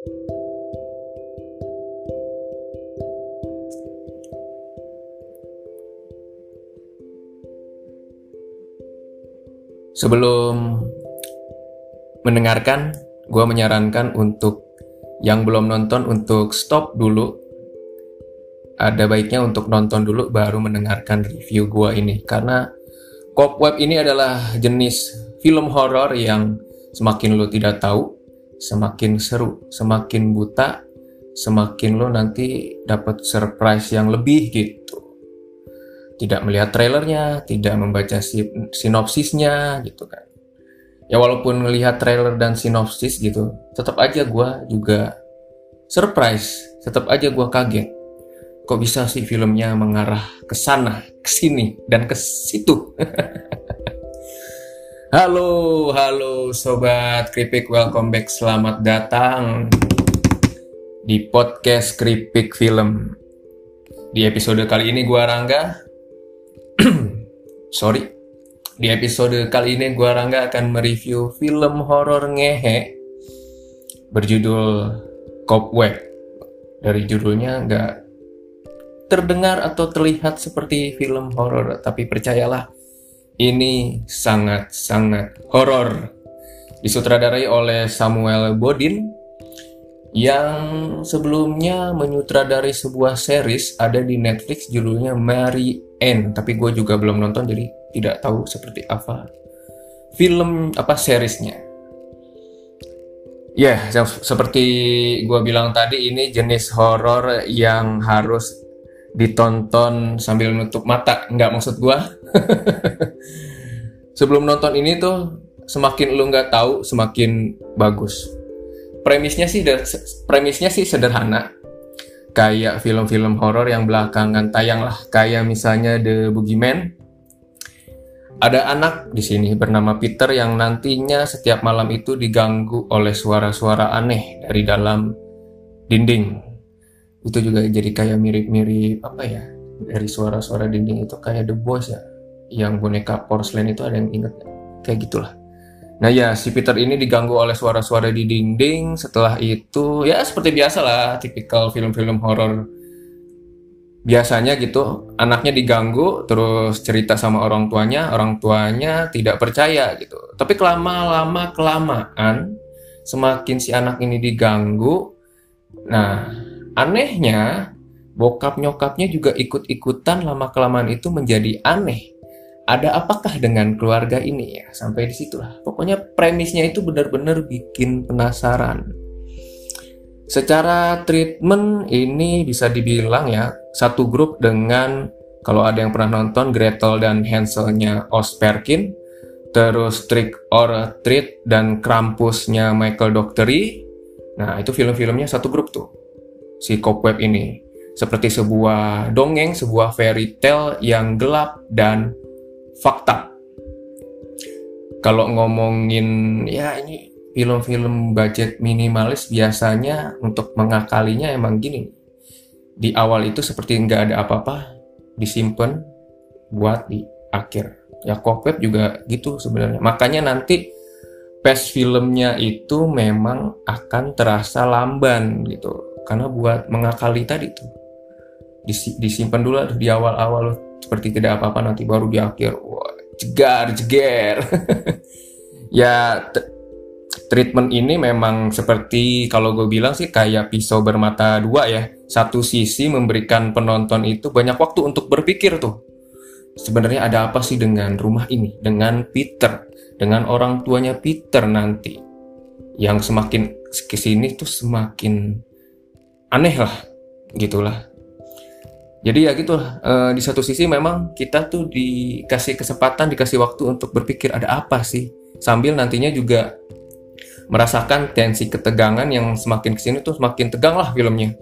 Sebelum mendengarkan, gue menyarankan untuk yang belum nonton untuk stop dulu. Ada baiknya untuk nonton dulu baru mendengarkan review gue ini. Karena Cobweb ini adalah jenis film horor yang semakin lo tidak tahu, semakin seru, semakin buta, semakin lo nanti dapat surprise yang lebih gitu tidak melihat trailernya, tidak membaca sinopsisnya gitu kan. Ya walaupun melihat trailer dan sinopsis gitu, tetap aja gue juga surprise, tetap aja gue kaget. Kok bisa sih filmnya mengarah ke sana, ke sini, dan ke situ? halo, halo sobat Kripik, welcome back, selamat datang di podcast Kripik Film. Di episode kali ini gue Rangga, sorry. Di episode kali ini gue Rangga akan mereview film horor ngehe berjudul Cobweb. Dari judulnya nggak terdengar atau terlihat seperti film horor tapi percayalah ini sangat-sangat horor. Disutradarai oleh Samuel Bodin yang sebelumnya menyutradarai sebuah series ada di Netflix judulnya Mary Ann. Tapi gue juga belum nonton jadi tidak tahu seperti apa film apa seriesnya. Ya yeah, seperti gue bilang tadi ini jenis horor yang harus ditonton sambil nutup mata. Nggak maksud gue sebelum nonton ini tuh semakin lu nggak tahu semakin bagus. Premisnya sih premisnya sih sederhana. Kayak film-film horor yang belakangan tayang lah. Kayak misalnya The Boogeyman. Ada anak di sini bernama Peter yang nantinya setiap malam itu diganggu oleh suara-suara aneh dari dalam dinding itu juga jadi kayak mirip-mirip apa ya dari suara-suara dinding itu kayak The Boys ya yang boneka porcelain itu ada yang inget kayak gitulah Nah ya, si Peter ini diganggu oleh suara-suara di dinding. Setelah itu, ya seperti biasa lah, tipikal film-film horor. Biasanya gitu, anaknya diganggu, terus cerita sama orang tuanya, orang tuanya tidak percaya gitu. Tapi kelama-lama kelamaan, semakin si anak ini diganggu, nah anehnya bokap nyokapnya juga ikut-ikutan lama kelamaan itu menjadi aneh. Ada apakah dengan keluarga ini ya? Sampai di situlah. Pokoknya premisnya itu benar-benar bikin penasaran. Secara treatment ini bisa dibilang ya satu grup dengan kalau ada yang pernah nonton Gretel dan Hanselnya Osperkin terus Trick or Treat dan Krampusnya Michael Dockery. Nah itu film-filmnya satu grup tuh si Cobweb ini seperti sebuah dongeng, sebuah fairy tale yang gelap dan fakta. Kalau ngomongin ya ini film-film budget minimalis biasanya untuk mengakalinya emang gini. Di awal itu seperti nggak ada apa-apa, disimpan buat di akhir. Ya Kopep juga gitu sebenarnya. Makanya nanti pes filmnya itu memang akan terasa lamban gitu. Karena buat mengakali tadi tuh. Disimpan dulu di awal-awal seperti tidak apa-apa nanti baru di akhir. Wah jegar jeger. Ya treatment ini memang seperti kalau gue bilang sih kayak pisau bermata dua ya. Satu sisi memberikan penonton itu banyak waktu untuk berpikir tuh. Sebenarnya ada apa sih dengan rumah ini? Dengan Peter. Dengan orang tuanya Peter nanti. Yang semakin ke sini tuh semakin aneh lah gitulah. Jadi ya gitu uh, di satu sisi memang kita tuh dikasih kesempatan dikasih waktu untuk berpikir ada apa sih sambil nantinya juga merasakan tensi ketegangan yang semakin ke sini tuh semakin tegang lah filmnya.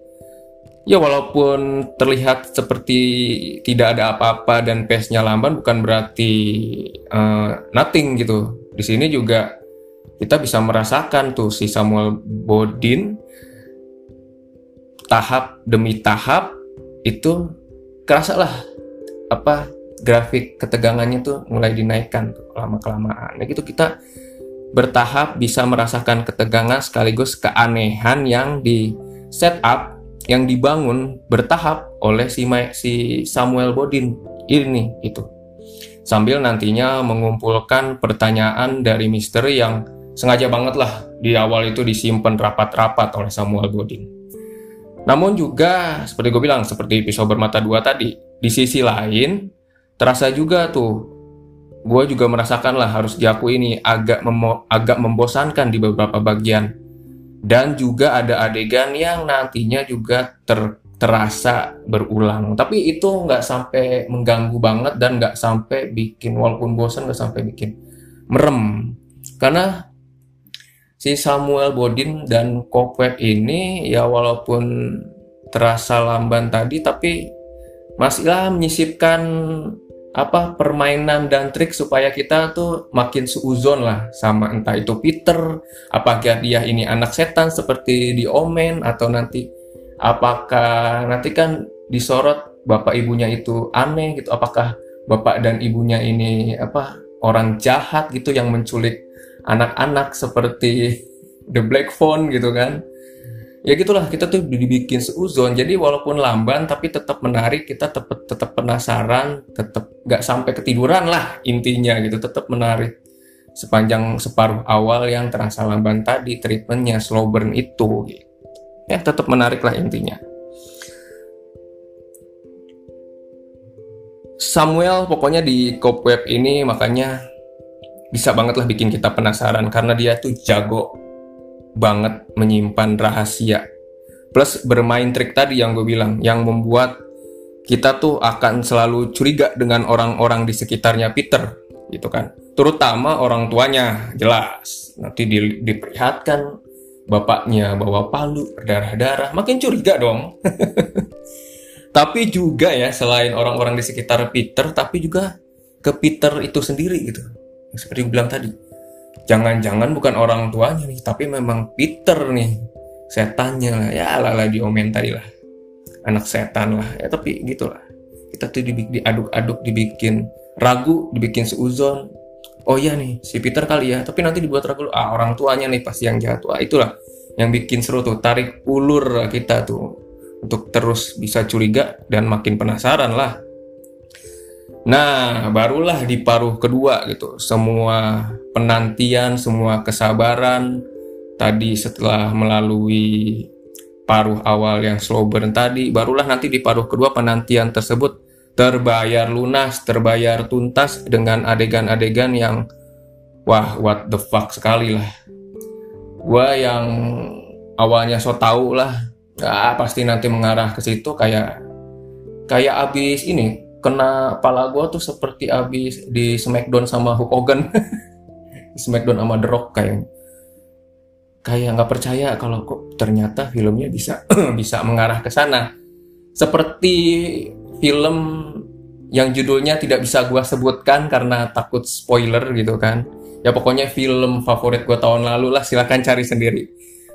Ya walaupun terlihat seperti tidak ada apa-apa dan pace-nya lamban bukan berarti uh, nothing gitu. Di sini juga kita bisa merasakan tuh si Samuel Bodin tahap demi tahap itu kerasa lah apa grafik ketegangannya tuh mulai dinaikkan lama kelamaan. Nah gitu kita bertahap bisa merasakan ketegangan sekaligus keanehan yang di set up yang dibangun bertahap oleh si, si Samuel Bodin ini itu sambil nantinya mengumpulkan pertanyaan dari misteri yang sengaja banget lah di awal itu disimpan rapat-rapat oleh Samuel Bodin. Namun juga seperti gue bilang seperti pisau bermata dua tadi, di sisi lain terasa juga tuh gue juga merasakan lah harus diakui ini agak memo agak membosankan di beberapa bagian. Dan juga ada adegan yang nantinya juga ter terasa berulang. Tapi itu nggak sampai mengganggu banget dan nggak sampai bikin walaupun bosan nggak sampai bikin merem. Karena si Samuel Bodin dan Kokwet ini ya walaupun terasa lamban tadi tapi masihlah menyisipkan apa permainan dan trik supaya kita tuh makin seuzon lah sama entah itu Peter apakah dia ini anak setan seperti di Omen atau nanti apakah nanti kan disorot bapak ibunya itu aneh gitu apakah bapak dan ibunya ini apa orang jahat gitu yang menculik anak-anak seperti The Black Phone gitu kan. Ya gitulah kita tuh dibikin seuzon. Jadi walaupun lamban tapi tetap menarik. Kita tetap tetap penasaran tetap nggak sampai ketiduran lah intinya gitu. Tetap menarik. Sepanjang separuh awal yang terasa lamban tadi treatmentnya slow burn itu. Ya tetap menarik lah intinya. Samuel pokoknya di web ini makanya bisa banget lah bikin kita penasaran karena dia tuh jago banget menyimpan rahasia plus bermain trik tadi yang gue bilang yang membuat kita tuh akan selalu curiga dengan orang-orang di sekitarnya Peter gitu kan terutama orang tuanya jelas nanti di, diperlihatkan bapaknya bawa palu berdarah-darah, makin curiga dong. tapi juga ya selain orang-orang di sekitar Peter, tapi juga ke Peter itu sendiri gitu. Seperti gue bilang tadi, jangan-jangan bukan orang tuanya nih, tapi memang Peter nih, setannya lah, ya lah lah diomen tadi lah, anak setan lah, ya tapi gitulah. Kita tuh diaduk-aduk, dibikin ragu, dibikin seuzon, oh iya nih si Peter kali ya tapi nanti dibuat ragu. Ah orang tuanya nih pasti yang jatuh ah, itulah yang bikin seru tuh. Tarik ulur kita tuh untuk terus bisa curiga dan makin penasaran lah nah barulah di paruh kedua gitu semua penantian semua kesabaran tadi setelah melalui paruh awal yang slow burn tadi barulah nanti di paruh kedua penantian tersebut terbayar lunas, terbayar tuntas dengan adegan-adegan yang wah what the fuck sekali lah. Gua yang awalnya so tau lah, ah, pasti nanti mengarah ke situ kayak kayak abis ini kena pala gua tuh seperti abis di Smackdown sama Hulk Hogan, Smackdown sama The Rock kayak kayak nggak percaya kalau kok ternyata filmnya bisa bisa mengarah ke sana. Seperti film yang judulnya tidak bisa gue sebutkan karena takut spoiler gitu kan. Ya pokoknya film favorit gue tahun lalu lah silahkan cari sendiri.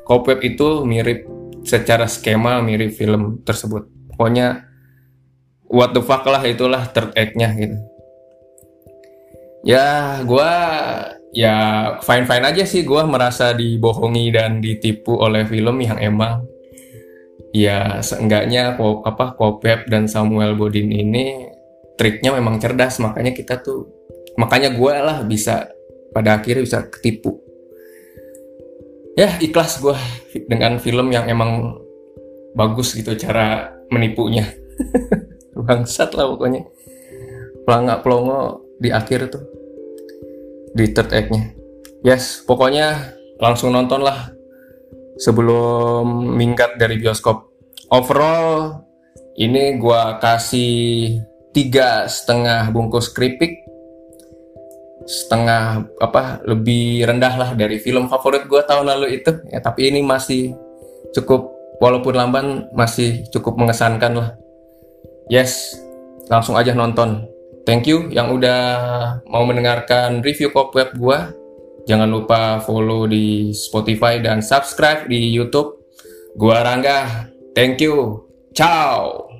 Cobweb itu mirip secara skema mirip film tersebut. Pokoknya what the fuck lah itulah third act-nya gitu. Ya gue ya fine fine aja sih. Gue merasa dibohongi dan ditipu oleh film yang emang ya seenggaknya apa Kopep dan Samuel Bodin ini triknya memang cerdas. Makanya kita tuh makanya gue lah bisa pada akhirnya bisa ketipu. Ya ikhlas gue dengan film yang emang bagus gitu cara menipunya bangsat lah pokoknya. Pelangak pelongo di akhir tuh. Di third act-nya. Yes pokoknya langsung nonton lah sebelum minggat dari bioskop. Overall ini gua kasih tiga setengah bungkus keripik. Setengah apa lebih rendah lah dari film favorit gue tahun lalu itu. Ya tapi ini masih cukup walaupun lamban masih cukup mengesankan lah yes langsung aja nonton thank you yang udah mau mendengarkan review web gue Jangan lupa follow di Spotify dan subscribe di YouTube. Gua Rangga. Thank you. Ciao.